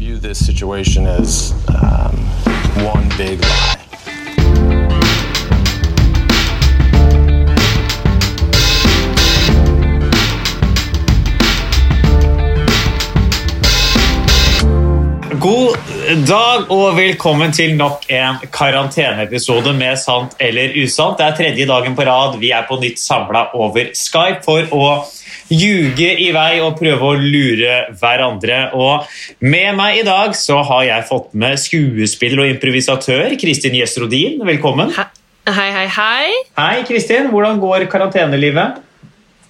view this situation as um, one big lie. God dag og velkommen til nok en karanteneepisode med Sant eller usant. Det er tredje dagen på rad vi er på nytt samla over Skype for å ljuge i vei og prøve å lure hverandre. Og med meg i dag så har jeg fått med skuespiller og improvisatør Kristin Gjesrodin. Velkommen. Hei, hei, hei. Hei, Kristin. Hvordan går karantenelivet?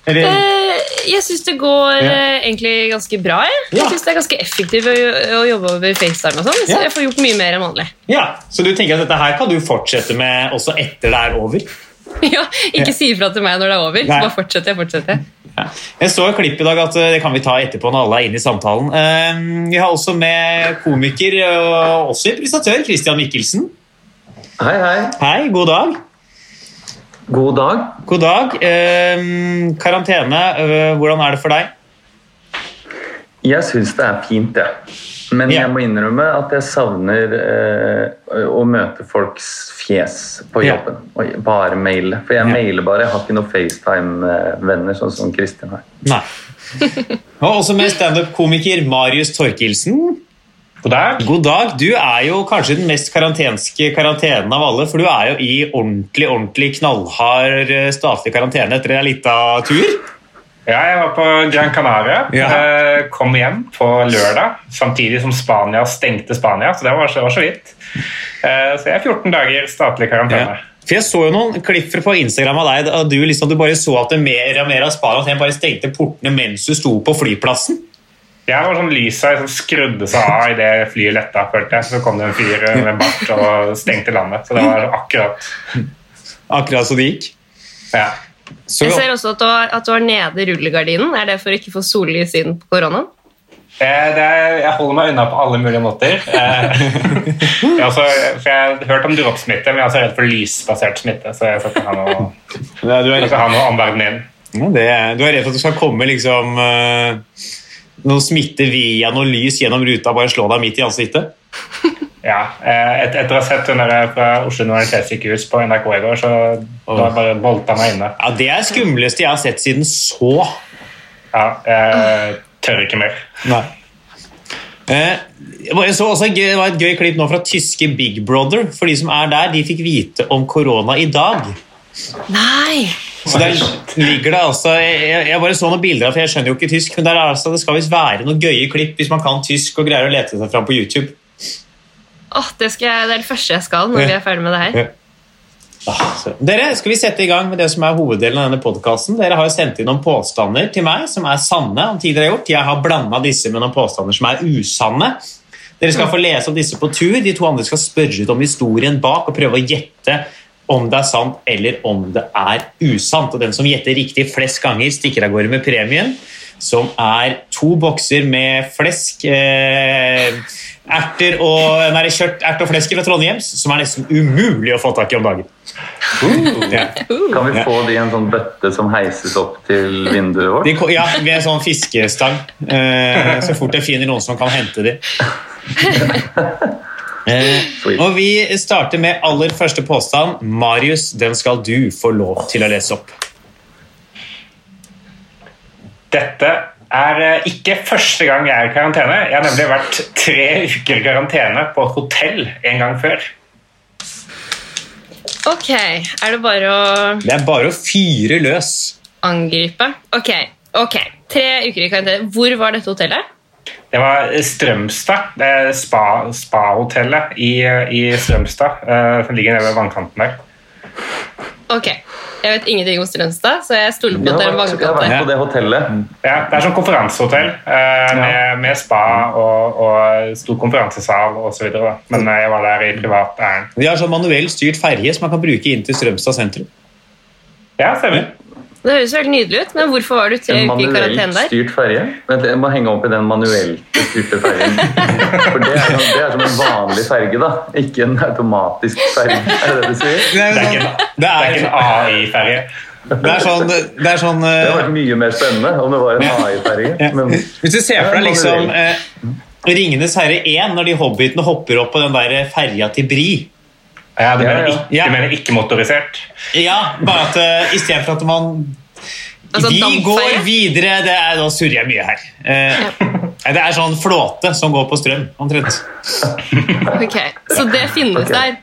Eller, Eh, jeg syns det går Ja. eh, egentlig ganske bra. Jeg, Ja. jeg synes det er ganske effektivt å, å jobbe over FaceTime. og sånn, så Ja. jeg får gjort mye mer enn vanlig. ja, Så du tenker at dette her kan du fortsette med også etter det er over? ja, ikke si ifra til meg når det er over. Nei. Så bare fortsetter jeg. fortsetter jeg. Så et klipp i dag at eh, det kan vi ta etterpå når alle er inne i samtalen. Eh, Vi har også med komiker og også improvisatør Christian Mikkelsen. Hei, hei. Hei, god dag. God dag. God dag. Eh, Karantene, eh, hvordan er det for deg? Jeg syns det er fint, jeg. Men Ja. jeg må innrømme at jeg savner eh, å møte folks fjes på Ja. jobben. Og bare maile. For jeg Ja. mailer bare. Jeg har ikke noen FaceTime-venner, sånn som Kristin har. Nei. Og også med standup-komiker Marius Torkelsen. God dag. God dag. Du er jo kanskje den mest karantenske karantenen av alle, for du er jo i ordentlig, ordentlig knallhard eh, statlig karantene etter en lita tur. Ja, jeg var på Gran Canaria. Ja. Eh, Kom hjem på lørdag, samtidig som Spania stengte Spania. Så det var så, var så vidt. Eh, Så jeg er 14 dager statlig karantene. Ja. For Jeg så jo noen klipp på Instagram av deg og du, liksom, du bare så at det mer og mer av Spania bare stengte portene mens du sto på flyplassen. Jeg var sånn Lyset liksom skrudde seg av idet flyet letta. følte jeg. Så kom det en fyr med bart og stengte landet. Så det var akkurat Akkurat så det gikk. ja. Så, Jeg ser også at du, har, at du har nede rullegardinen. Er det for å ikke få sollys inn på koronaen? Eh, Det er, jeg holder meg unna på alle mulige måter. Eh, jeg, har også, for jeg har hørt om droppsmitte, men jeg er også redd for lysbasert smitte. Så jeg skal ikke ha noe, Ja, du, jeg er, skal ha noe omverden inn. ja, det, er- du er redd for at du skal komme liksom eh, noe smitte via noe lys gjennom ruta og bare slå deg midt i ansiktet? Ja, eh, et, Etter å ha sett den der fra Oslo universitetssykehus på NRK i går, så da bare bolta meg inne. Ja, Det er det skumleste jeg har sett siden så. Ja, jeg tør ikke mer. Nei. Eh, jeg så også, Det var et gøy klipp nå fra tyske Big Brother. For de som er der, de fikk vite om korona i dag. Nei! Så der ligger det altså Jeg, jeg bare så noen bilder av for jeg skjønner jo ikke tysk, men der er altså, det skal visst være noen gøye klipp hvis man kan tysk og greier å lete seg fram på YouTube. Åh, det, jeg, det er det første jeg skal når vi er ferdig med det her. Ah. Dere, skal vi sette i gang med det som er hoveddelen av denne podcasten? Dere har jo sendt inn noen påstander til meg som er sanne. om tidligere har gjort. Jeg har blanda disse med noen påstander som er usanne. Dere skal få lese om disse på tur. De to andre skal spørre ut om historien bak og prøve å gjette om det er sant eller om det er usant. Og den som gjetter riktig flest ganger, stikker av gårde med premien, som er to bokser med flesk, eh, erter og, nei, kjørt ert og flesk fra Trondheims, som er nesten umulig å få tak i om dagen. Ja. Kan vi få det i en sånn bøtte som heises opp til vinduet vårt? De, ja, ved en sånn fiskestang. Eh, så fort jeg finner noen som kan hente de. Eh, og vi starter med aller første påstand. Marius, den skal du få lov til å lese opp. Dette er eh, ikke første gang jeg er i karantene. Jeg har nemlig vært tre uker i karantene på et hotell en gang før. Ok, er det bare å Det er bare å fyre løs. angripe? Ok, ok. Tre uker i karantene. Hvor var dette hotellet? Det var Strømstad, det er spa- spa-hotellet i, i Strømstad, eh, som ligger nede ved vannkanten der. Ok, jeg vet ingenting om Strømstad, så jeg stoler på at det er vært, har vannkante. vært på det hotellet. Ja, det er sånn konferansehotell eh, med, med spa og, og stor konferansesal osv. Men eh, jeg var der i privat ærend. Vi har sånn manuelt styrt ferje som man kan bruke inn til Strømstad sentrum. Ja, stemmer. Det høres veldig nydelig ut, men hvorfor var du tre uker i karantene manuelt der? styrt ferje. Vent, Jeg må henge opp i den manuelt styrte ferjen. For det er, det er som en vanlig ferge, da. Ikke en automatisk ferge. Er det det du sier? Det er, ikke sånn, en, det er ikke en AI-ferge. det er sånn, det er sånn Det hadde eh, vært mye mer spennende om det var en AI-ferge. Ja. Men Hvis du ser for deg liksom eh, Ringenes herre 1, når de hobbitene hopper opp på den der ferja til Bri. Ja, du, Ja, mener, ikke, Ja. du mener ikke motorisert? Ja, bare at uh, istedenfor at man Altså, Vi dampferje? går videre det er, Nå surrer jeg mye her. Eh, det er sånn flåte som går på strøm, omtrent. Ok, Så det finnes okay. der.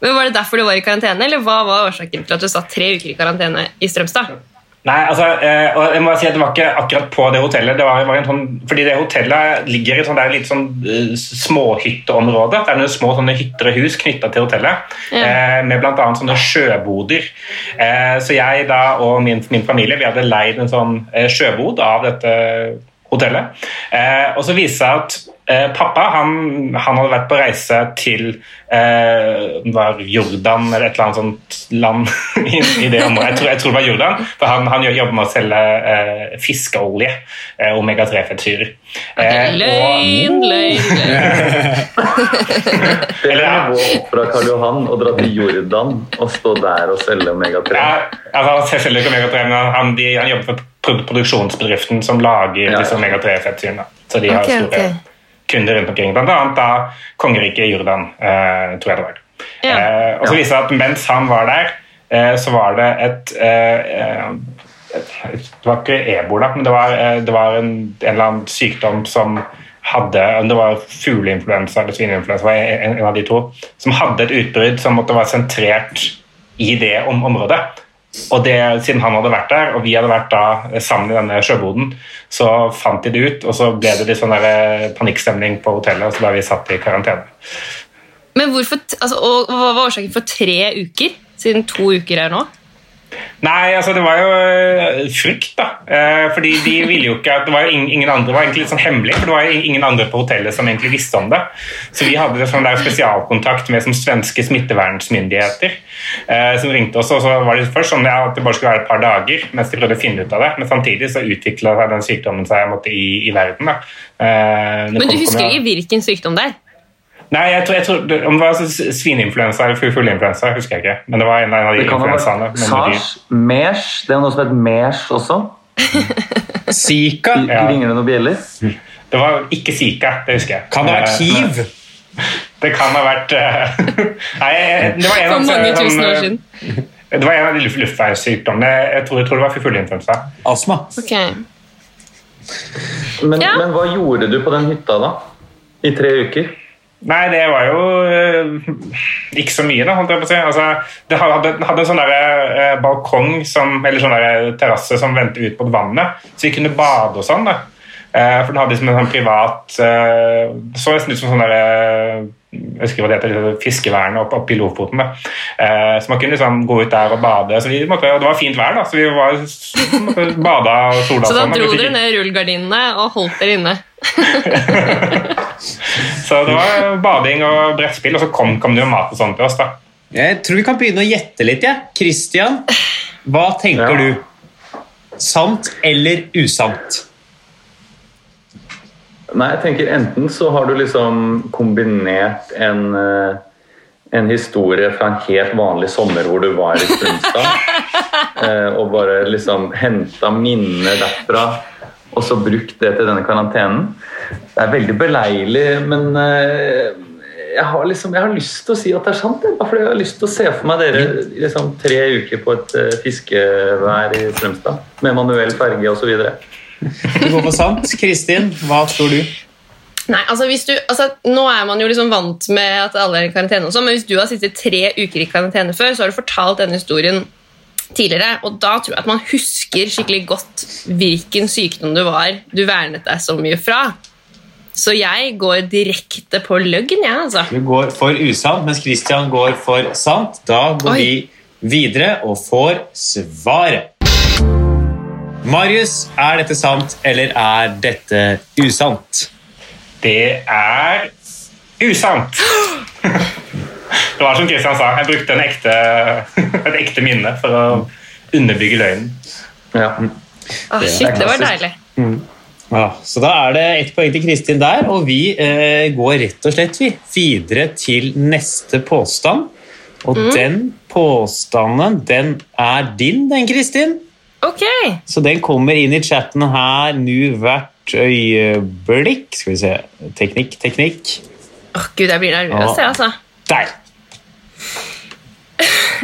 Men Var det derfor du var i karantene, eller hva var årsaken til at du satt tre uker i karantene i Strømstad? Nei, altså, eh, og jeg må si at det var ikke akkurat på det hotellet. Det var, var en sånn, fordi det hotellet ligger i et sånt litt sånn eh, småhytteområde. Det er noen små sånne hytter og hus knytta til hotellet, Ja. eh, med bl.a. sånne sjøboder. Eh, så jeg da og min, min familie vi hadde leid en sånn eh, sjøbod av dette hotellet. Eh, og så viste det seg at eh, pappa han, han hadde vært på reise til eh, var Jordan eller et eller annet sånt land i, i det området. Jeg tror, jeg tror det var Jordan, for han, han jobber med å selge eh, fiskeolje, eh, omega-3-fettsyrer. Eh, Løgn, løgn, løgn. Det Eller, er nivå opp fra Karl Johan og dra til Jordan og stå der og selge omega-3. Ja, altså, jeg selger ikke omega-3, men han, de, han jobber for produksjonsbedriften som lager Ja, ja. disse omega-3-fettsyrene. Så de har okay, store okay. kunder rundt omkring, blant annet da kongeriket Jordan, eh, tror jeg det var. Ja. Eh, og så Ja. viser det at mens han var der, eh, så var det et, eh, eh, et Det var ikke ebola, men det var, eh, det var en, en eller annen sykdom som hadde Det var fugleinfluensa eller svineinfluensa, var en, en av de to, som hadde et utbrudd som måtte være sentrert i det om, området. Og det, Siden han hadde vært der, og vi hadde vært da sammen i denne sjøboden, så fant de det ut, og så ble det litt sånn der eh, panikkstemning på hotellet, og så ble vi satt i karantene. Men hvorfor, altså, og Hva var årsaken for tre uker, siden to uker er nå? Nei, altså det var jo øh, frykt, da. Eh, fordi de ville jo ikke at det var jo ingen, andre, det var egentlig litt sånn hemmelig, for det var jo ingen andre på hotellet som egentlig visste om det. Så vi hadde sånn der spesialkontakt med som svenske smittevernsmyndigheter eh, som ringte oss, og så var det først sånn at det bare skulle være et par dager mens de prøvde å finne ut av det, men samtidig så utvikla den sykdommen seg måtte, i, i verden. da. Eh, det Men du husker ikke hvilken sykdom det er? Nei, jeg tror, jeg tror det- om det var svineinfluensa eller fugleinfluensa, husker jeg ikke. Men det var en av de influensaene. SARS, MERS, det er noe som heter MERS også. Zika. Ja. Ringer det noen bjeller? Det var ikke Zika, det husker jeg. Kan det ha vært Eh, hiv? Det kan ha vært eh, Nei, det var en For av mange sånn, tusen år eh, siden. Det var en av de luft- luftveissykdommene. Jeg tror, jeg tror det var fugleinfluensa. Astma. Okay. Men, Ja. men hva gjorde du på den hytta da? I tre uker? Nei, det var jo eh, ikke så mye, da. holdt jeg på å si. Altså, det hadde, hadde en sånn der, eh, balkong som, eller sånn der terrasse som vendte ut mot vannet, så vi kunne bade og sånn. da. Eh, for den hadde liksom en sånn privat eh, Det så nesten ut som sånn der, eh, jeg husker hva det heter, fiskevernet fiskevern oppe i Lofoten. Eh, så man kunne liksom gå ut der og bade. så vi måtte, og Det var fint vær, da, så vi var, måtte bade og sola. Så da sånn, dro dere ned rullegardinene og holdt dere inne? Så det var bading og brettspill, og så kom, kom det jo mat og sånn til oss. da. Jeg tror vi kan begynne å gjette litt. Ja. Christian, hva tenker Ja. du? Sant eller usant? Nei, jeg tenker enten så har du liksom kombinert en, eh, en historie fra en helt vanlig sommer hvor du var i Strømstad, eh, og bare liksom henta minner derfra, og så brukt det til denne karantenen. Det er veldig beleilig, men eh, jeg har liksom, jeg har lyst til å si at det er sant. jeg. Bare fordi jeg har lyst til å se for meg dere liksom tre uker på et eh, fiskevær i Strømstad, med manuell ferge osv. Du går for sant. Kristin, hva tror du? Nei, altså hvis du, altså Nå er man jo liksom vant med at alle er i karantene, og sånn, men hvis du har sittet tre uker i karantene før, så har du fortalt denne historien tidligere, og da tror jeg at man husker skikkelig godt hvilken sykdom du var du vernet deg så mye fra. Så jeg går direkte på løgn, jeg, altså. Du går for usant, mens Christian går for sant. Da går Oi. vi videre og får svaret. Marius, er dette sant, eller er dette usant? Det er usant. Det var som Kristian sa, jeg brukte en ekte, et ekte minne for å underbygge løgnen. Ja. Åh, shit, det var deilig. Ja, så da er det ett poeng til Kristin der, og vi eh, går rett og slett vi, videre til neste påstand. Og den påstanden, den er din, den, Kristin. Ok. Så den kommer inn i chatten her nå hvert øyeblikk. Skal vi se. Teknikk, teknikk. Åh, Gud, jeg blir nervøs, jeg, altså. Der!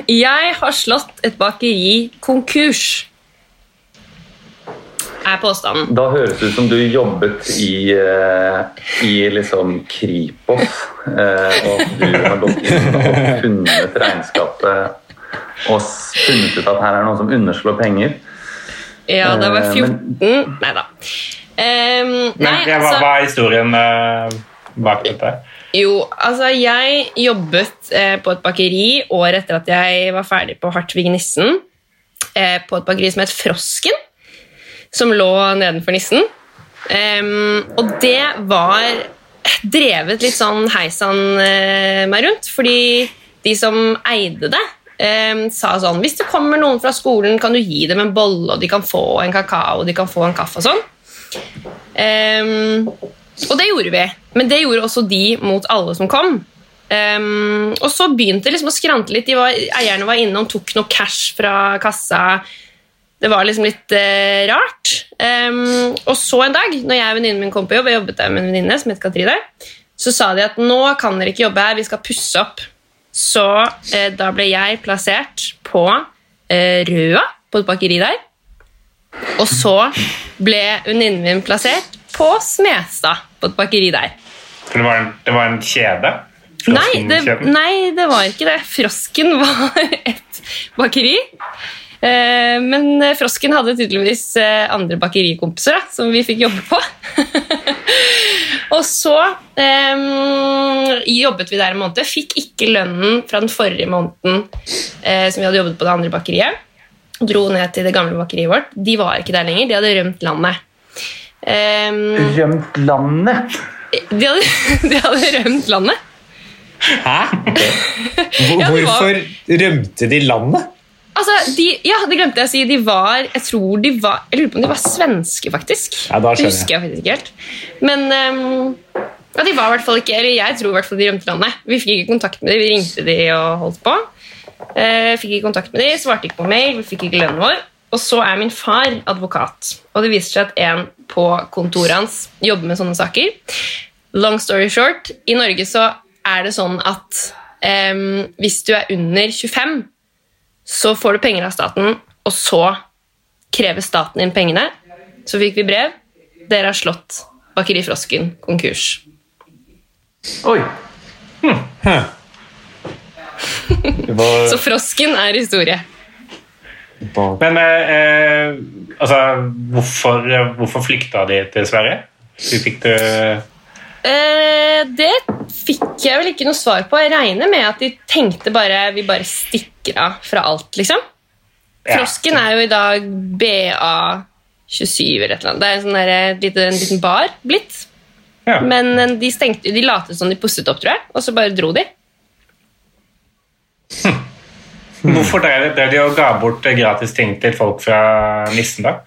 Jeg har slått et bakeri konkurs. Er påstanden. Da høres det ut som du jobbet i, eh, i liksom Kripos, eh, og at du har gått inn og funnet regnskapet og funnet ut at her er det noen som underslår penger. Ja, det var Eh, jeg men- 14. Nei da. Ehm, nei, ja, hva, altså, hva er historien bak dette? Jo, altså jeg jobbet eh, på et bakeri året etter at jeg var ferdig på Hartvig Nissen. Eh, på et bakeri som het Frosken, som lå nedenfor Nissen. Um, og det var drevet litt sånn heisan eh, meg rundt, fordi de som eide det, eh, sa sånn Hvis det kommer noen fra skolen, kan du gi dem en bolle, og de kan få en kakao, og de kan få en kaffe og sånn. Ehm, og det gjorde vi, men det gjorde også de mot alle som kom. Um, og så begynte det liksom å skrante litt. De var, eierne var inne og tok noe cash fra kassa. Det var liksom litt uh, rart. Um, og så en dag, når jeg og venninnen min kom på jobb, jeg jobbet der med en venninne som het Katrine, så sa de at nå kan dere ikke jobbe her, vi skal pusse opp. Så uh, da ble jeg plassert på uh, Røa, på et bakeri der. Og så ble venninnen min plassert på Smestad, på et bakeri der. Det var en, det var en kjede? Nei det, nei, det var ikke det. Frosken var et bakeri. Eh, men eh, Frosken hadde tydeligvis eh, andre bakerikompiser da, som vi fikk jobbe på. og så eh, jobbet vi der en måned. Fikk ikke lønnen fra den forrige måneden eh, som vi hadde jobbet på det andre bakeriet. Dro ned til det gamle bakeriet vårt. De var ikke der lenger. De hadde rømt landet. Eh, Rømt landet! de, hadde, de hadde rømt landet. Hæ? Hvor, Ja, var- hvorfor rømte de landet? Altså, de, ja, det glemte jeg å si. De var Jeg tror de var Jeg lurer på om de var svenske, faktisk. Ja, da det husker jeg faktisk ikke helt. Men um, ja, de var i hvert fall ikke Eller jeg tror i hvert fall de rømte landet. Vi fikk ikke kontakt med dem, vi ringte de og holdt på. Uh, fikk ikke kontakt med dem, svarte ikke på mail, vi fikk ikke lønnen vår. Og så er min far advokat, og det viser seg at en på kontoret hans jobber med sånne saker. Long story short, i Norge så er det sånn at um, hvis du er under 25 så får du penger av staten, og så krever staten inn pengene. Så fikk vi brev. Dere har slått Bakeri Frosken konkurs. Oi! Hm. Var, Så Frosken er historie. Men eh, eh, altså, hvorfor, hvorfor flykta de til Sverige? Du fikk du Eh, det fikk jeg vel ikke noe svar på. Jeg regner med at de tenkte bare vi bare stikker av fra alt, liksom. Ja. Frosken er jo i dag BA27 eller et eller annet. Det er en, sånn der, eh, lite, en liten bar blitt. Ja. Men eh, de stengte, de lot som de pusset opp, tror jeg, og så bare dro de. Hvorfor drev drev de og ga bort gratis ting til folk fra Nissen, da?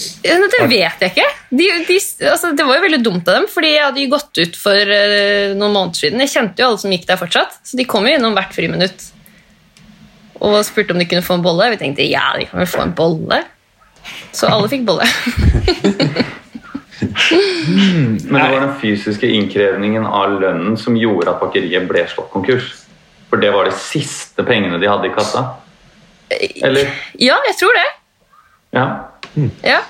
Det vet jeg ikke. De, de, altså, det var jo veldig dumt av dem, fordi jeg hadde jo gått ut for uh, noen måneder siden. Jeg kjente jo alle som gikk der fortsatt, så de kom jo innom hvert friminutt og spurte om de kunne få en bolle. Vi tenkte ja, de kan vel få en bolle. Så alle fikk bolle. Men det var den fysiske innkrevningen av lønnen som gjorde at bakeriet ble slått konkurs. For det var de siste pengene de hadde i kassa. Eller? Ja, jeg tror det. Ja. Ja.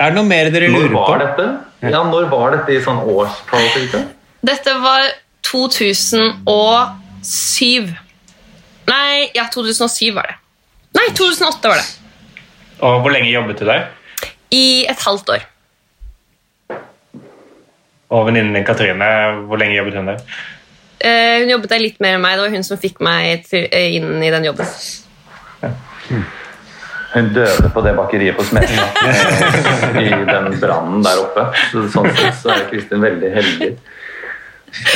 Er det noe mer dere lurer på? var dette? Ja, når var dette i sånn årstall? Dette var 2007. Nei, ja, 2007 var det. Nei, 2008 var det. Og hvor lenge jobbet du der? I et halvt år. Og venninnen din Katrine, hvor lenge jobbet hun der? Eh, hun jobbet der litt mer enn meg. Det var hun som fikk meg eh, inn i den jobben. Hun døde på det bakeriet på eh, i den brannen der oppe. Så sånn sett så er Kristin veldig heldig.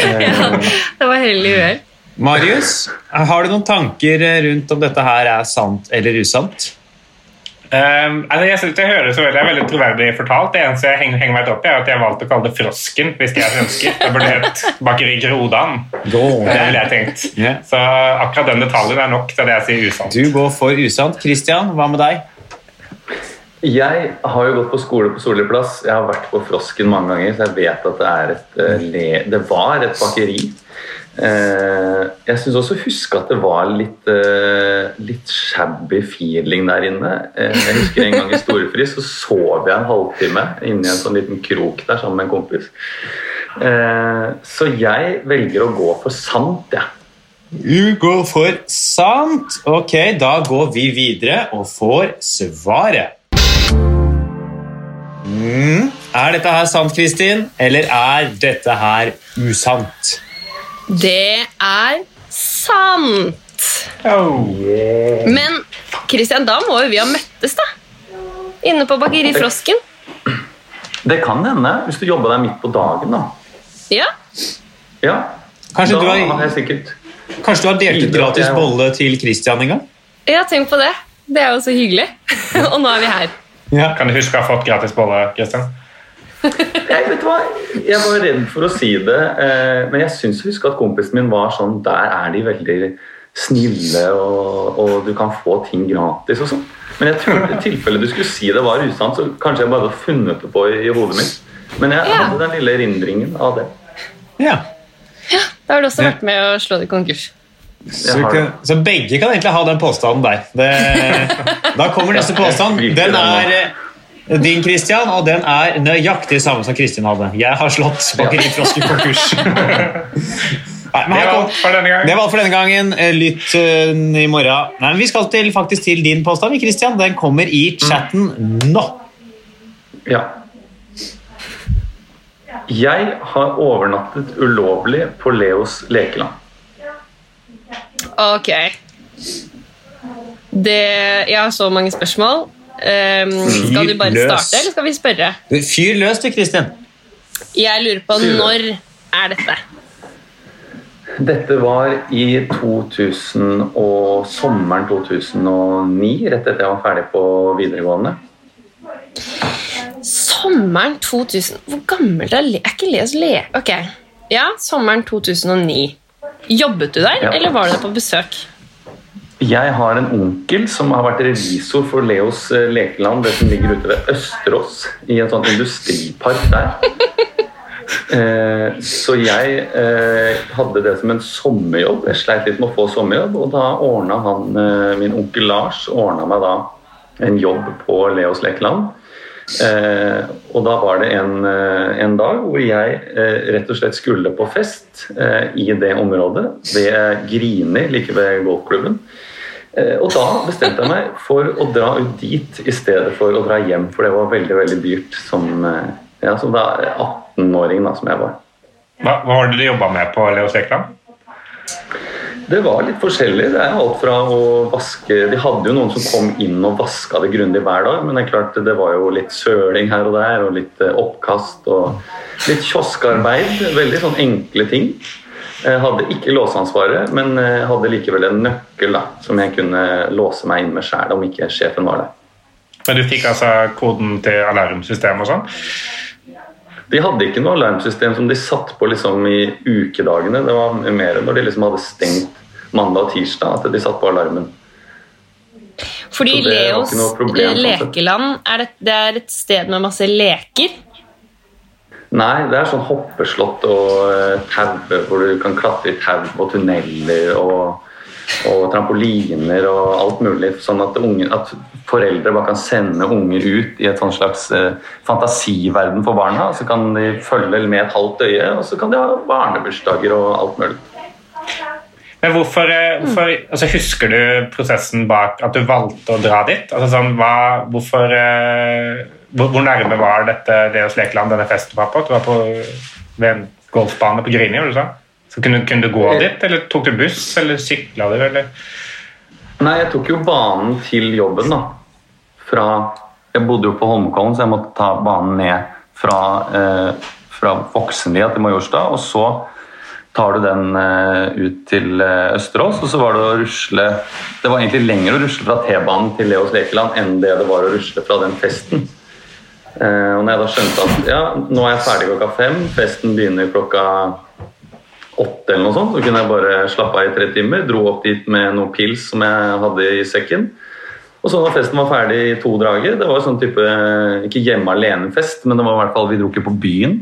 Ja, det var heldig uhell. Marius, har du noen tanker rundt om dette her er sant eller usant? Um, altså jeg synes Det høres veldig, er veldig troverdig fortalt. Det eneste jeg henger, henger meg opp i, er at jeg har valgt å kalle det Frosken hvis jeg ønsker. Det burde hett Bakeri Grodan. Det ville jeg tenkt. Yeah. Så akkurat den detaljen er nok til det jeg sier usant. Du går for usant. Christian, hva med deg? Jeg har jo gått på skole på Solli plass. Jeg har vært på Frosken mange ganger, så jeg vet at det, er et, eh, le- det var et bakeri. Eh, jeg syns også huske at det var litt, eh, litt shabby feeling der inne. Eh, jeg husker En gang i storefri så sov jeg en halvtime inni en sånn liten krok der sammen med en kompis. Så jeg velger å gå for sant, jeg. Du går for sant. Ok, da går vi videre og får svaret. Mm. Er dette her sant, Kristin, eller er dette her usant? Det er sant. Oh. Men Christian, da må jo vi ha møttes, da. Inne på Bakeri Frosken. Det kan hende, hvis du jobba der midt på dagen. da. Ja. Ja, Kanskje da du har- har sikkert Kanskje du har delt ut gratis bolle til Christian en gang? ja, tenk på det. Det er jo så hyggelig. Og nå er vi her. Ja. Kan du huske å ha fått gratis bolle, Kristian? Jeg vet hva, jeg var redd for å si det, eh, men jeg syns å huske at kompisen min var sånn Der er de veldig snille, og, og du kan få ting gratis og sånn. Men jeg turte i tilfelle du skulle si det var usant, så kanskje jeg bare hadde funnet det på i, i hodet mitt. Men jeg Ja. hadde den lille erindringen av det. ja. ja Da har du også Ja. vært med å slå det i konkurs. Så, kan, så begge kan egentlig ha den påstanden der. Det, da kommer neste påstand. Den er eh, din, Christian, og den er nøyaktig samme som Kristin hadde. Jeg har slått Bakeri Frosk i konkurs. Nei, men Det var alt for denne gangen. det var alt for denne gangen. Eh, Lytt uh, i morgen. Nei, men vi skal til, faktisk til din påstand, Christian. Den kommer i chatten nå. Ja. Jeg har overnattet ulovlig på Leos lekeland. Ok. Det, jeg har så mange spørsmål. Um, skal du bare starte, eller skal vi spørre? Fyr løs du, Kristin. Jeg lurer på når er dette? Dette var i 2000 og sommeren 2009, rett etter jeg var ferdig på videregående. Sommeren 2000 Hvor gammel er Le- Er ikke Leos le... Ok. Ja, sommeren 2009. Jobbet du der, Ja. eller var du der på besøk? Jeg har en onkel som har vært revisor for Leos eh, lekeland, det som ligger ute ved Østerås, i en sånn industripark der. Eh, Så jeg eh, hadde det som en sommerjobb. Jeg sleit litt med å få sommerjobb, og da ordna han, eh, min onkel Lars ordna meg da en jobb på Leos lekeland. Eh, og da var det en, eh, en dag hvor jeg eh, rett og slett skulle på fest eh, i det området, ved Grini, like ved golfklubben. Eh, og da bestemte jeg meg for å dra ut dit i stedet for å dra hjem, for det var veldig veldig dyrt som, eh, ja, som 18-åring da, som jeg var. Hva, hva var det du jobba med på Leos lekeland? Det var litt forskjellig. Det er alt fra å vaske De hadde jo noen som kom inn og vaska det grundig hver dag, men det er klart det var jo litt søling her og der, og litt eh, oppkast og litt kioskarbeid. Veldig sånn enkle ting. Jeg hadde ikke låseansvaret, men hadde likevel en nøkkel da, som jeg kunne låse meg inn med sjæl om ikke sjefen var der. Men du fikk altså koden til alarmsystemet og sånn? De hadde ikke noe alarmsystem som de satt på liksom i ukedagene. Det var mer når de liksom hadde stengt mandag og tirsdag at de satt på alarmen. Fordi Leos problem, sånn lekeland er det, det er et sted med masse leker. Nei, det er sånn hoppeslott og eh, tau hvor du kan klatre i tau og tunneler og, og trampoliner og alt mulig. Sånn at, unge, at foreldre bare kan sende unger ut i et sånn slags eh, fantasiverden for barna. Så kan de følge med et halvt øye, og så kan de ha barnebursdager og alt mulig. Men hvorfor, eh, hvorfor altså Husker du prosessen bak at du valgte å dra dit? Altså sånn, hva, hvorfor, eh, hvor, hvor nærme var dette Leos lekeland, denne festen på? Du var på ved en golfbane på Grini, var det sånn? Så kunne, kunne du gå dit, eller tok du buss, eller sykla du? Eller? Nei, jeg tok jo banen til jobben, da. Fra Jeg bodde jo på Holmenkollen, så jeg måtte ta banen ned fra, eh, fra Voksenlia til Majorstad. Og så tar du den eh, ut til eh, Østerås, og så var det å rusle Det var egentlig lenger å rusle fra T-banen til Leos lekeland enn det det var å rusle fra den festen. Eh, og når jeg da skjønte at ja, nå er jeg ferdig klokka fem, festen begynner klokka åtte eller noe sånt, så kunne jeg bare slappe av i tre timer. Dro opp dit med noen pils som jeg hadde i sekken. Og så da festen var ferdig i to drager, det var sånn type ikke hjemme alene-fest, men det var i hvert fall vi dro ikke på byen.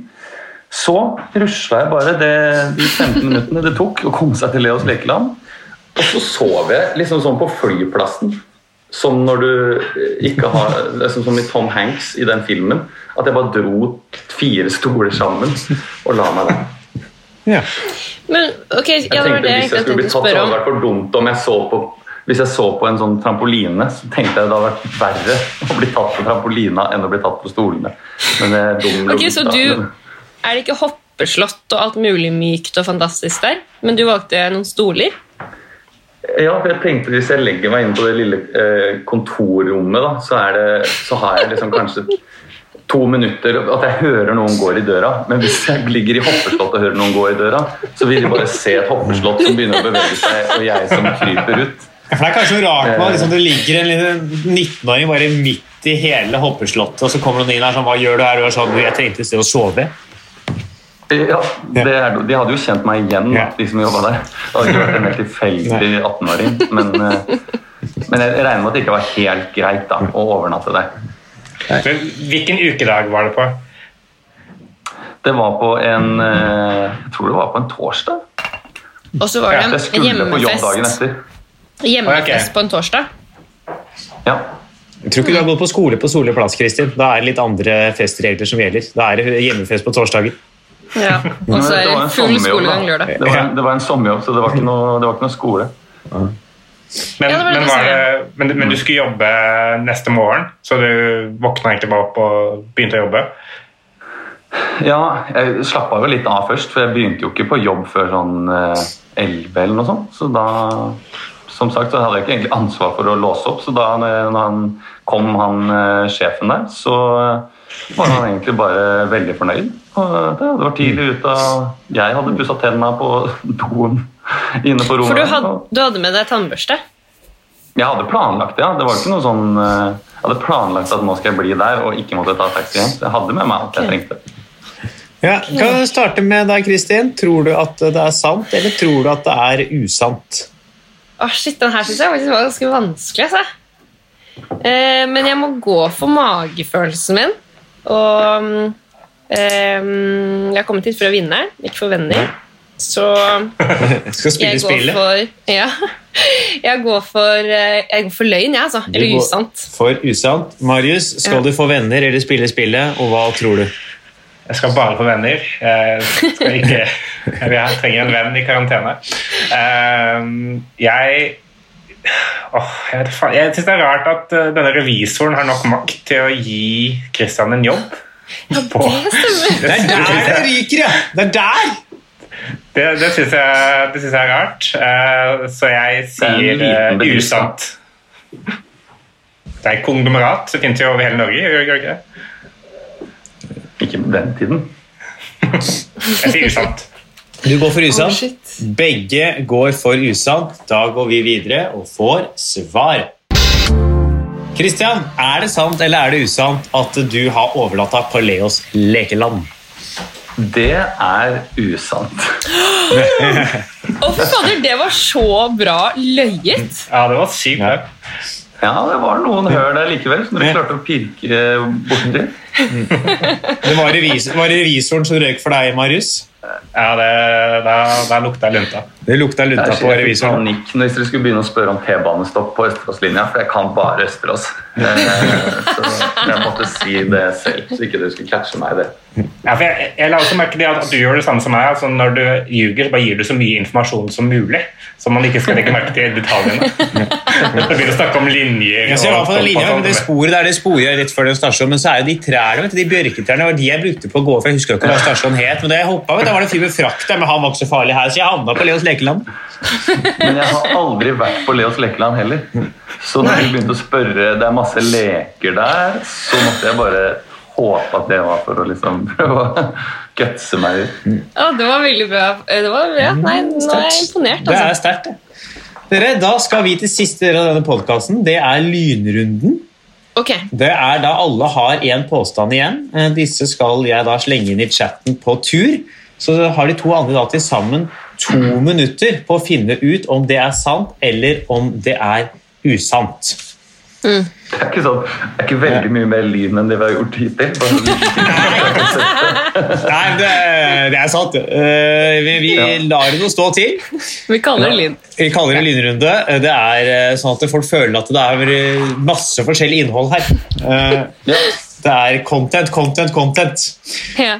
Så rusla jeg bare det, de 15 minuttene det tok å komme seg til Leos lekeland. Og så sov jeg liksom sånn på flyplassen. Som når du ikke har liksom Som i Tom Hanks i den filmen. At jeg bare dro fire stoler sammen og la meg der. Ja. Men ok, Jeg ja, det var tenkte det jeg Hvis jeg skulle bli tatt, så spørre hadde det om. vært for dumt om jeg så på hvis jeg så på en sånn trampoline, så tenkte jeg det hadde vært verre å bli tatt på trampolina enn å bli tatt på stolene. Men det er dum Ok, så du Er det ikke hoppeslott og alt mulig mykt og fantastisk der? Men du valgte noen stoler? Ja, for jeg tenkte hvis jeg legger meg inn på det lille eh, kontorrommet, da, så, er det, så har jeg liksom kanskje to minutter at jeg hører noen går i døra. Men hvis jeg ligger i hoppeslott og hører noen gå i døra, så vil de bare se et hoppeslott som begynner å bevege seg, og jeg som kryper ut. Ja, For Det er kanskje noe rart med liksom, det ligger en liten 19-åring bare midt i hele hoppeslottet, og så kommer noen inn her sånn Hva gjør du her? Du er sånn, jeg trengte et sted å sove. Ja, det er, De hadde jo kjent meg igjen, da, de som jobba der. Det hadde ikke vært en helt tilfeldig 18-åring. Men, eh, men jeg regner med at det ikke var helt greit da, å overnatte der. Men Hvilken ukedag var det på? Det var på en eh, Jeg tror det var på en torsdag. Og så var det en på dagen hjemmefest, etter. hjemmefest på en torsdag. Ja. Jeg tror ikke du har gått på skole på Solli plass, Kristin. Da er det litt andre festregler som gjelder. Da er det hjemmefest på torsdager. Ja. Og så er det full skolegang lørdag. Det var, en- det var en sommerjobb, så det var ikke noe, det var ikke noe skole. Men, Ja, det men, det, men, men du skulle jobbe neste morgen, så du våkna egentlig bare opp og begynte å jobbe? Ja, jeg slappa jo litt av først, for jeg begynte jo ikke på jobb før sånn eh, 11 eller noe sånt. Så da som sagt, så hadde jeg ikke egentlig ansvar for å låse opp, så da når han kom, han eh, sjefen der, så var han egentlig bare veldig fornøyd. Og det, var tidlig ute, og jeg hadde pussa tenna på doen inne på rommet. For du hadde, du hadde med deg tannbørste? Jeg hadde planlagt det, ja. Det var ikke noe sånn eh, Jeg hadde planlagt at nå skal jeg bli der og ikke måtte ta taxi hjem. Så jeg hadde med meg alt jeg trengte. Ja, kan vi starte med deg, Kristin. Tror du at det er sant, eller tror du at det er usant? Åh, shit, den her syns jeg faktisk var ganske vanskelig. Altså. Eh, men jeg må gå for magefølelsen min. Og mm, jeg har kommet hit for å vinne, ikke for venner. Så Skal spille jeg går spillet. for Ja. Jeg går for, jeg går for løgn, jeg, altså. Eller usant. For usant. Marius, skal Ja. du få venner eller spille spillet, og hva tror du? Jeg skal bare få venner. Jeg, skal ikke, jeg trenger en venn i karantene. Ehm, Jeg åh, jeg, jeg syns det er rart at eh, denne revisoren har nok makt til å gi Christian en jobb. På- Det stemmer. Det er der det ryker, ja! Det er der! Det, det syns jeg, jeg er rart. Eh, Så jeg er sier eh, usant. Det er konglomerat. Det finnes jo over hele Norge. gjør det ikke det? Ikke på den tiden. Jeg sier usant. Du går for usant. Oh. Begge går for usant. Da går vi videre og får svar. Kristian, er det sant eller er det usant at du har overlatt deg på Leos lekeland? Det er usant. Å, fy fader, det var så bra løyet! Ja, det var sykt. Ja. Ja, det var noen hør der likevel, som dere klarte å pirke borti. Det var, revis var revisoren som røyk for deg, Marius. Ja, det, da, da lukta lunta. Det lukta lunta Jeg på revisoren. panikk hvis dere skulle begynne å spørre om T-banestopp på Østeråslinja, for jeg kan bare Østerås. Eh, Så jeg måtte si det selv, så ikke du skulle catche meg i det. Ja, for jeg, jeg la også merke til at, du gjør det samme som meg. Altså, når du ljuger, bare gir du så mye informasjon som mulig. Så man ikke skal legge merke til detaljene. Du begynner å snakke om linjer Jeg ser i hvert linjer, men det sporet der det sporet rett før den stasjonen, men så er jo de trærne, vet du, de bjørketrærne, var de jeg brukte på å gå, for jeg husker ikke hva stasjonen het, men da jeg hoppet, vet du, da var en fyr med frakk der, men han var ikke så farlig her, så jeg havna på Leos lekeland. Men jeg har aldri vært på Leos lekeland heller. Så når du begynte å spørre det er masse leker der, så måtte jeg bare håpe at det var for å liksom prøve å gutse meg ut. Ja, det var veldig bra. Det var, ja, nei, nå er jeg imponert, Det er altså. sterkt, det. Dere, da skal vi til siste del av denne podkasten. Det er lynrunden. Okay. Det er da alle har en påstand igjen. Eh, Disse skal jeg da slenge inn i chatten på tur. Så har de to andre da til sammen to minutter på å finne ut om det er sant eller om det er usant. Mm. Det er ikke sånn, det er ikke veldig mye mer lyn enn det vi har gjort hittil. Nei, det, det er sant. Eh, vi vi Ja. lar det nå stå til. Vi kaller det lyn. Vi kaller det lynrunde. Det er eh, sånn at folk føler at det er masse forskjellig innhold her. Eh, Ja. Det er content, content, content. Ja.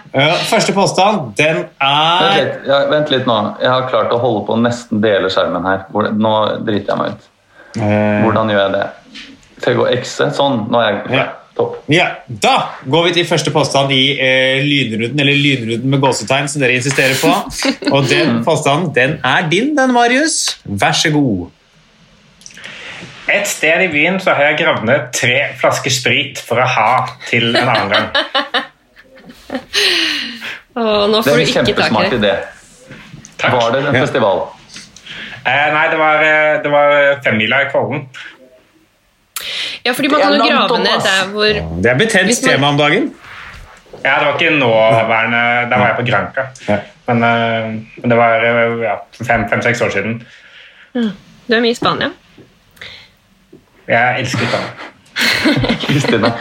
Første påstand, den Vent er litt, ja, vent litt nå. Jeg har klart å holde på å nesten dele skjermen her. Nå driter jeg meg ut. Eh, Hvordan gjør jeg det? Skal jeg ekse. Sånn. Nå er jeg Ja. topp. Ja, Da går vi til første påstand i eh, lynrunden, eller lynrunden med gåsetegn, som dere insisterer på. Og den påstanden den er din, den, Marius. Vær så god. Et sted i byen så har jeg gravd ned tre flasker sprit for å ha til en annen gang. Åh, nå Det får er du en ikke tak i kjempesmart det. idé. Takk. Var det en Ja. festival? Eh, nei, det var, eh, det var femmila i Kollen. Ja, fordi man Det er kan jo grave ned der hvor Det er betent tema om dagen. Ja, det var ikke nåværende Da var jeg på Granca. Ja. Men, eh, men det var eh, ja, fem-seks år siden. Du er mye i Spania. Jeg elsker Italia. Kristina,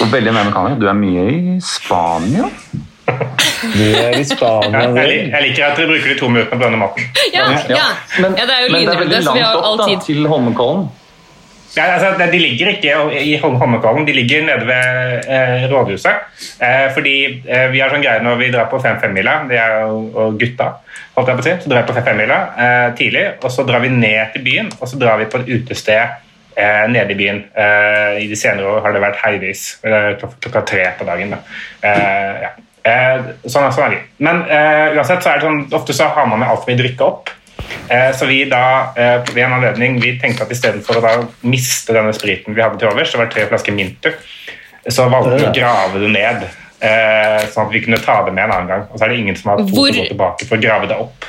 Og veldig nærme kamera. Du er mye i Spania? Du er i Spania. Jeg, jeg, jeg liker at dere bruker de to minuttene på denne maten. Ja, ja. ja. Men, det er jo men det er veldig langt opp da, til Holmenkollen. Ja, altså, de ligger ikke i Holmenkollen, de ligger nede ved eh, rådhuset. Eh, fordi eh, vi har sånn greie når vi drar på fem-femmila, det er jo og gutta, holdt jeg på å si, så drar vi på fem-femmila eh, tidlig, og så drar vi ned til byen, og så drar vi på et utested eh, nede i byen. Eh, I de senere år har det vært heivis, eh, klokka tre på dagen. Da. Eh, ja. eh, sånn, sånn er det. Men eh, uansett så er det sånn, ofte så har man med altfor mye drikke opp. Eh, Så vi da, eh, ved en anledning, vi tenkte at i stedet for å da miste denne spriten vi hadde til overs, det var tre flasker Minter, så valgte vi å grave det ned, eh, sånn at vi kunne ta det med en annen gang. Og så er det ingen som har å gå tilbake for å grave det opp.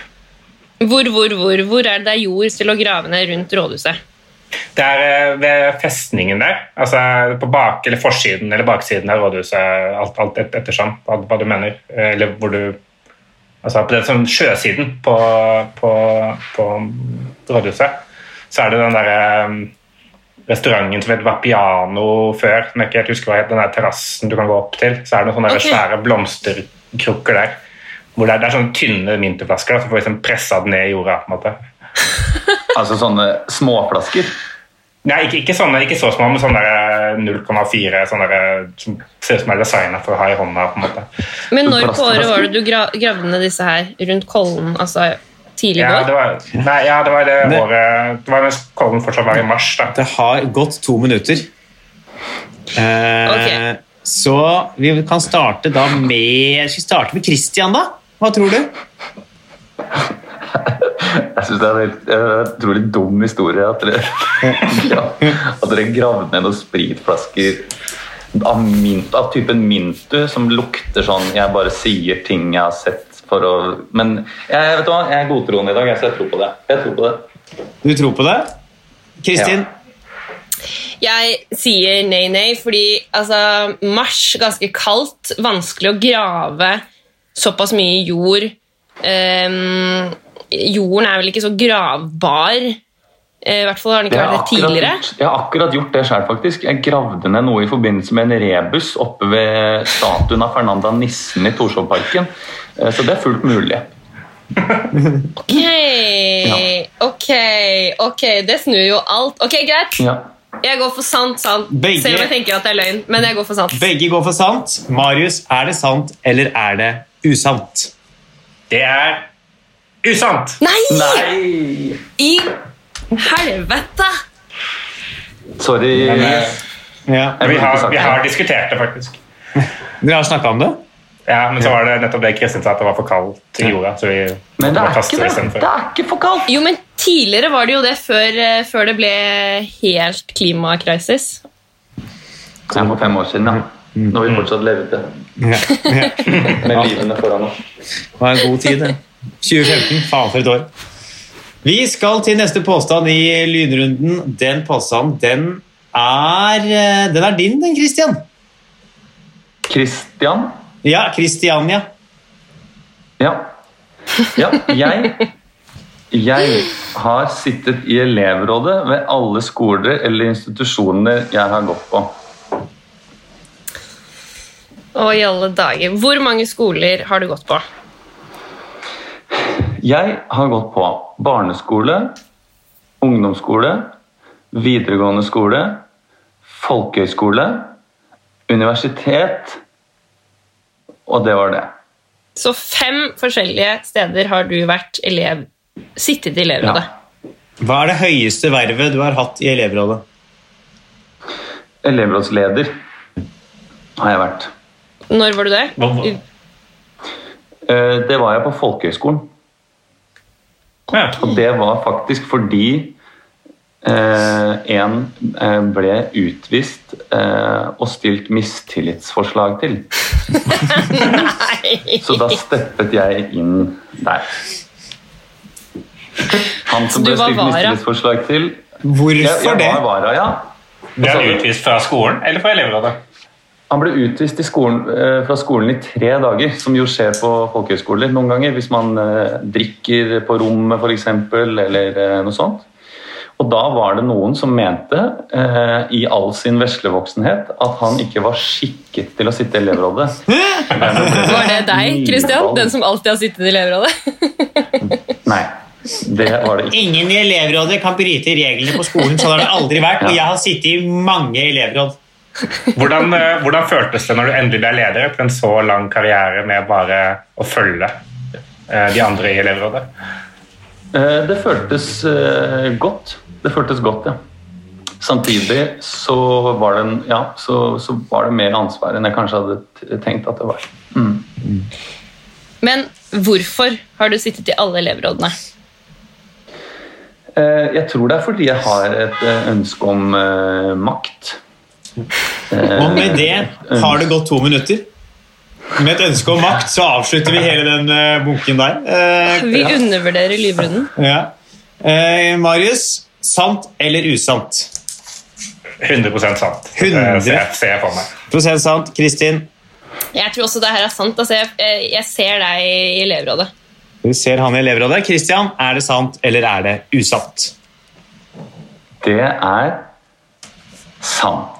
Hvor, hvor, hvor, hvor er det det er jord til å grave ned rundt rådhuset? Det er eh, ved festningen der, altså på bak- eller forsiden eller baksiden av rådhuset, alt, alt et, ettersom hva, hva du mener, eh, eller hvor du Altså på den sånn sjøsiden på, på, på rådhuset, så er det den derre restauranten som het Vapiano før, som jeg ikke helt husker hva het, den der terrassen du kan gå opp til, så er det noen sånne okay. Svære blomsterkrukker der. Hvor det er, det er sånne tynne minterflasker, da, så får vi liksom pressa den ned i jorda. på en måte. Altså sånne småflasker. Nei, ikke, ikke, sånne, ikke så små, men sånne der 0,4 sånne som ser ut som er designa for å ha i hånda. på en måte. Men når på året var det du gra gravde ned disse her? Rundt Kollen? Altså tidlig Ja, det var, nei, ja, det var det Det- året Det var mens Kollen fortsatt var i mars. da. Det har gått to minutter. Eh, Ok. Så vi kan starte da med Skal vi starte med Christian, da? Hva tror du? Jeg syns det er en utrolig dum historie at dere, ja, at dere gravde ned noen spritflasker av, mint, av typen Mintu som lukter sånn Jeg bare sier ting jeg har sett for å Men jeg, vet du hva, jeg er godtroende i dag, så jeg tror på det. Jeg tror på det. Du tror på det? Kristin? Jeg sier nei, nei, fordi altså, mars, ganske kaldt, vanskelig å grave såpass mye jord. Ehm, jorden er vel ikke så gravbar. Eh, I hvert fall har den ikke vært det tidligere. jeg har akkurat gjort det sjøl, faktisk. Jeg gravde ned noe i forbindelse med en rebus oppe ved statuen av Fernanda Nissen i Torshovparken. Eh, Så det er fullt mulig. Ok, ok, ok, det snur jo alt. Ok, Greit, Ja. jeg går for sant, sant. Begge- Selv om jeg tenker at det er løgn. Men jeg går for sant. Begge går for sant. Marius, er det sant, eller er det usant? Det er usant! Nei! Nei! I helvete! Sorry. Ja. Vi, har, vi har diskutert det, faktisk. Dere har snakka om det? Ja, Men så var det nettopp det Kristin sa, at det var for kaldt i jorda. så vi Men det er ikke det. Det er ikke for kaldt. Jo, men tidligere var det jo det før, eh, før det ble helt klimakrisis. Det var for fem år siden, ja. Når vi fortsatt levde Ja. ja. med livene foran oss. Det var en god tid, det. 2015. Faen for et år. Vi skal til neste påstand i lynrunden. Den påstanden, den er eh, Den er din, den, Christian. Christian? Ja, Christiania. Ja. ja. Jeg Jeg har sittet i elevrådet ved alle skoler eller institusjoner jeg har gått på. Og i alle dager. Hvor mange skoler har du gått på? Jeg har gått på barneskole, ungdomsskole, videregående skole, folkehøyskole, universitet, og det var det. Så fem forskjellige steder har du vært elev, sittet i elevrådet. Hva er det høyeste vervet du har hatt i elevrådet? Elevrådsleder har jeg vært. Når var du det? Hva- hva- Eh, Det var jeg på folkehøyskolen. Ja. Og det var faktisk fordi eh, en eh, ble utvist eh, og stilt mistillitsforslag til. Så da steppet jeg inn der. Han som ble stilt mistillitsforslag til Hvorfor jeg, jeg det? var vara, ja. Ble han utvist fra skolen eller fra elevrådet? Han ble utvist i skolen, eh, fra skolen i tre dager, som jo skjer på folkehøyskoler noen ganger. Hvis man eh, drikker på rommet f.eks., eller eh, noe sånt. Og da var det noen som mente, eh, i all sin veslevoksenhet, at han ikke var skikket til å sitte i elevrådet. Var det deg, Kristian? Den som alltid har sittet i elevrådet? Nei, det var det ikke. Ingen i elevrådet kan bryte reglene på skolen. Sånn har det aldri vært. Og jeg har sittet i mange elevråd. Hvordan, eh, hvordan føltes det når du endelig ble leder etter en så lang karriere med bare å følge eh, de andre i elevrådet? Eh, Det føltes godt. Det føltes godt, ja. Samtidig så var, det en, ja, så, så var det mer ansvar enn jeg kanskje hadde tenkt at det var. Mm. Men hvorfor har du sittet i alle elevrådene? Eh, Jeg tror det er fordi jeg har et ønske om makt. Eh, Og med det har det gått to minutter. Med et ønske om makt så avslutter vi hele den eh, bunken der. Eh, Vi undervurderer livrunden. ja. Eh, Marius, sant eller usant? 100% sant. 100? Eh, Ser, ser jeg for meg. Prosent sant. Kristin, Jeg tror også det her er sant. Altså, jeg, jeg ser deg i elevrådet. du ser han i elevrådet. Kristian, er det sant eller er det usant? Det er sant.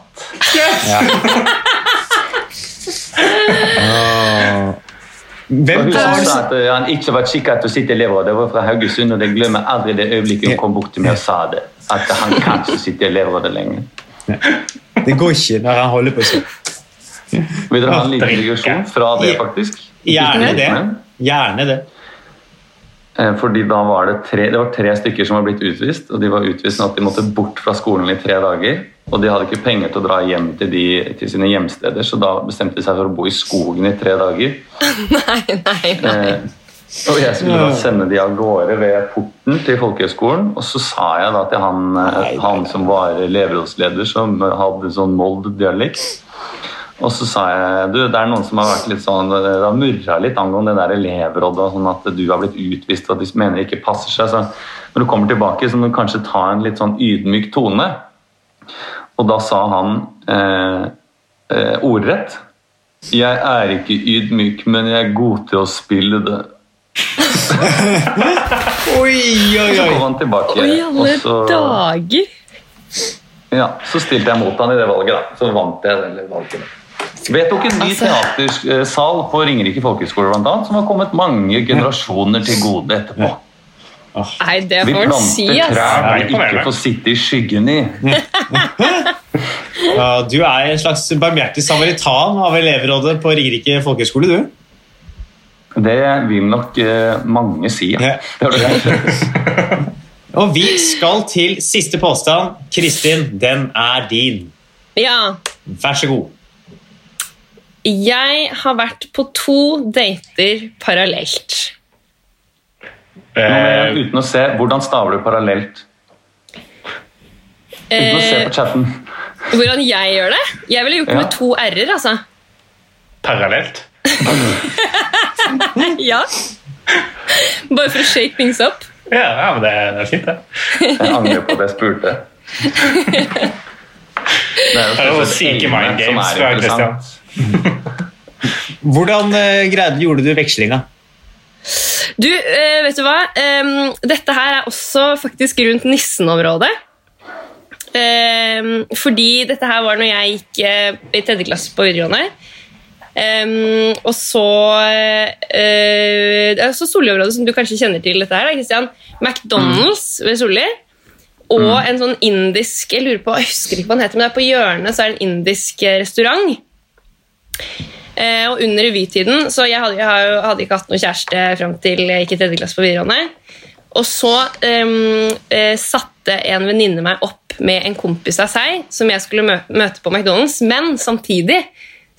Hvem Og har Hun du sa at eh, han ikke var kikka til å sitte i elevrådet. Det var fra Haugesund, og jeg glemmer aldri det øyeblikket hun kom bort til meg og sa det. At han kan ikke sitte i elevrådet lenger. Det går ikke når han holder på sånn. Vil dere ha en liten digresjon fra det, faktisk? Gjerne det. Gjerne det. eh, Fordi da var det tre, det var tre stykker som var blitt utvist, og de var utvist sånn at de måtte bort fra skolen i tre dager. Og de hadde ikke penger til å dra hjem til, de, til sine hjemsteder, så da bestemte de seg for å bo i skogen i tre dager. Nei, nei, nei. Eh, og jeg skulle da sende de av gårde ved porten til folkehøgskolen, og så sa jeg da til han, nei, han som var elevrådsleder, som hadde sånn Mold-dialekt, og så sa jeg du, det er noen som har vært litt sånn, det har murra litt angående det der elevrådet, sånn at du har blitt utvist, og at de mener det ikke passer seg. Så når du kommer tilbake, så må du kanskje ta en litt sånn ydmyk tone. Og da sa han eh, eh, ordrett Jeg er ikke ydmyk, men jeg er god til å spille det. Oi, oi, oi! Så kom han tilbake. Oi, alle og så, dager! ja, så stilte jeg mot han i det valget, da. Så vant jeg det valget. Vedtok en ny Altså- teatersal på Ringerike folkehøgskole, som har kommet mange generasjoner til gode etterpå. Nei, det Vi får han si, planter ass. trær vi ikke får sitte i skyggen i. Ja, du er en slags barmhjertig samaritan av elevrådet på Ringerike folkehøgskole, du. Det vil nok uh, mange si. Ja. Ja. Det har du rett i. Og vi skal til siste påstand. Kristin, den er din. Ja. Vær så god. Jeg har vært på to dater parallelt. Nå Eh, uten å se, Hvordan staver du parallelt? Uten å se Eh, på chatten. hvordan jeg gjør det? Jeg ville gjort det Ja. med to r-er, altså. parallelt. Ja. Bare for å shake things up. Ja, ja men det er, fint, det. Jeg angrer på at jeg spurte. Det er jo syke mind games er fra Christian. Hvordan uh, greide gjorde du vekslinga? Du, eh, vet du hva? Dette her er også faktisk rundt Nissen-området. Fordi dette her var når jeg gikk eh, i tredje klasse på videregående. Og så eh, Det er også Solli-området som du kanskje kjenner til. dette her, Christian. McDonald's ved Solli. Og en sånn indisk Jeg lurer på, jeg husker ikke hva den heter, men det er på hjørnet så er det en indisk restaurant. Eh, og under revytiden Så jeg hadde, jeg hadde ikke hatt noen kjæreste fram til jeg gikk i tredje klasse på videregående. Og så eh, satte en venninne meg opp med en kompis av seg som jeg skulle møte på McDonald's, men samtidig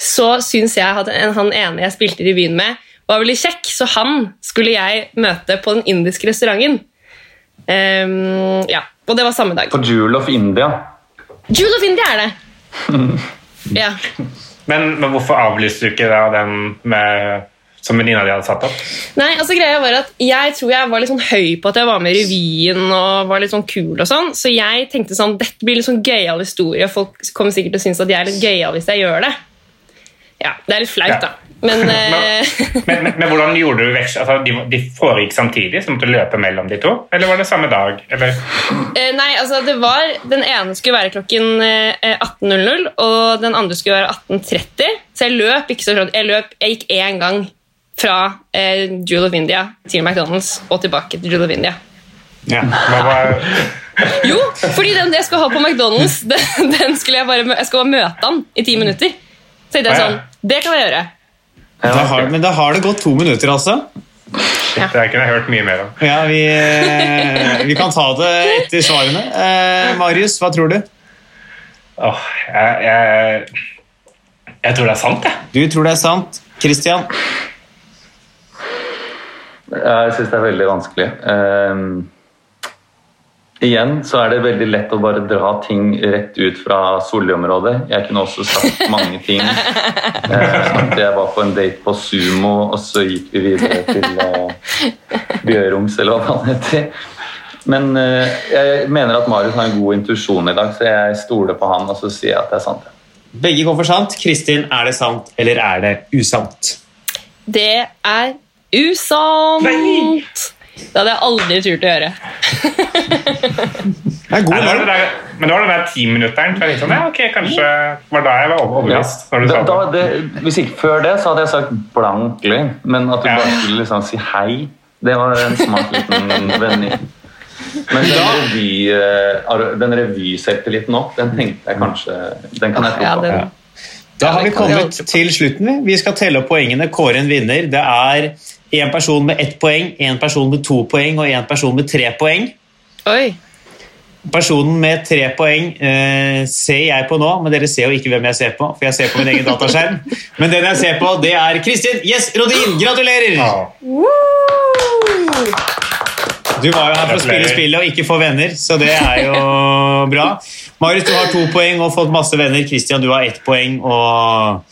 så syns jeg at han ene jeg spilte i revyen med, var veldig kjekk, så han skulle jeg møte på den indiske restauranten. Um, ja, Og det var samme dag. På Jewel of India. Jewel of India er det! Ja. Men, men hvorfor avlyste du ikke da den med, som venninna di hadde satt opp? Nei, altså greia var at Jeg tror jeg var litt sånn høy på at jeg var med i revyen og var litt sånn kul. og sånn, Så jeg tenkte sånn, dette blir litt sånn gøyal historie. Folk kommer sikkert til å synes at jeg er litt gøyal hvis jeg gjør det. Ja, Det er litt flaut, Ja. da. Men eh, Men, men, men hvordan gjorde du veksel? Altså, de, de foregikk samtidig, så måtte du løpe mellom de to? Eller var det samme dag? Eller? eh, Nei, altså det var Den ene skulle være klokken eh, 18.00, og den andre skulle være 18.30. Så jeg løp ikke så klart. Jeg, løp, jeg gikk én gang fra eh, Jewel of India til McDonald's og tilbake til Jewel of India. Ja. Hva var, Jo, fordi den jeg skulle ha på McDonald's, den, den skulle jeg bare Jeg skulle møte han i ti minutter. Så tenkte jeg sånn, det kan jeg gjøre. Da har, men da har det gått to minutter, altså. det har jeg kunne hørt mye mer om. Ja, vi, eh, vi kan ta det etter svarene. Eh, Marius, hva tror du? Åh, jeg, jeg, jeg tror det er sant, jeg. Du tror det er sant. Christian? Jeg syns det er veldig vanskelig. Ehm, igjen så er det veldig lett å bare dra ting rett ut fra Solli-området. Jeg kunne også sagt mange ting. Eh, jeg var på en date på Sumo, og så gikk vi videre til eh, Bjørums, eller hva det heter. Men eh, jeg mener at Marius har en god intuisjon i dag, så jeg stoler på han og så sier jeg at det er sant. Begge går for sant. Kristin, er det sant, eller er det usant? Det er usant! Det hadde jeg aldri turt å gjøre. Det er god Nei, det der, men det var den der timinutteren. så Sånn, ja, ok, kanskje var da jeg var overbevist. når du Da, sa da, det. hvis ikke før det, så hadde jeg sagt blankly, men at du Ja. bare skulle liksom si hei, det var en smart liten vending. Men den, revy, eh, revyselvtilliten opp, den tenkte jeg kanskje Den kan jeg tro Ja, på. den, Da har vi kommet til slutten. vi. Vi skal telle opp poengene, kåre en vinner. Det er én person med ett poeng, én person med to poeng og én person med tre poeng. Oi. Personen med tre poeng eh, ser jeg på nå, men dere ser jo ikke hvem jeg ser på. for jeg ser på min egen dataskjerm. Men den jeg ser på, det er Kristin Yes Rodin! Gratulerer! Ja. Du var jo her for å spille spillet og ikke få venner, så det er jo bra. Marius, du har to poeng og fått masse venner. Christian, du har ett poeng og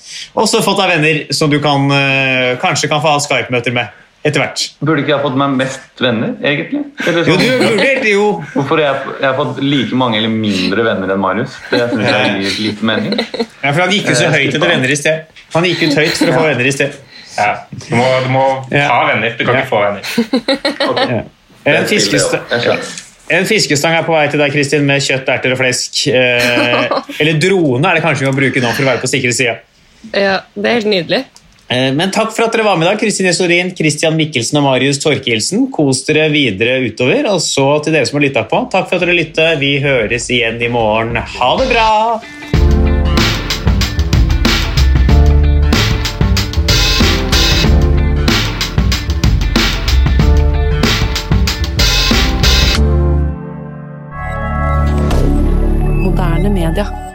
også fått deg venner som du kan, eh, kanskje kan få ha Skype-møter med etter hvert. Burde ikke jeg fått meg mest venner, egentlig? Eller Jo, sånn, du burde jo Hvorfor jeg, jeg har fått like mange eller mindre venner enn Marius? Det syns jeg gir litt mening. ja, for Han gikk ut så høyt etter venner i sted. Han gikk ut høyt for å få venner i sted. Ja. Du må, du må Ja. ha venner, du kan Ja. ikke få venner. En, Det spiller fiskestang, en fiskestang er på vei til deg, Kristin, med kjøtt, erter og flesk. Eh, eller drone er det kanskje vi må bruke nå for å være på sikre sida. Ja, det er helt nydelig. Eh, Men takk for at dere var med i dag. Kristin Jesorin, Christian Mikkelsen og Marius Torkelsen. Kos dere videre utover. Og så til dere som har lytta på, takk for at dere lytter. Vi høres igjen i morgen. Ha det bra! Rüdiger.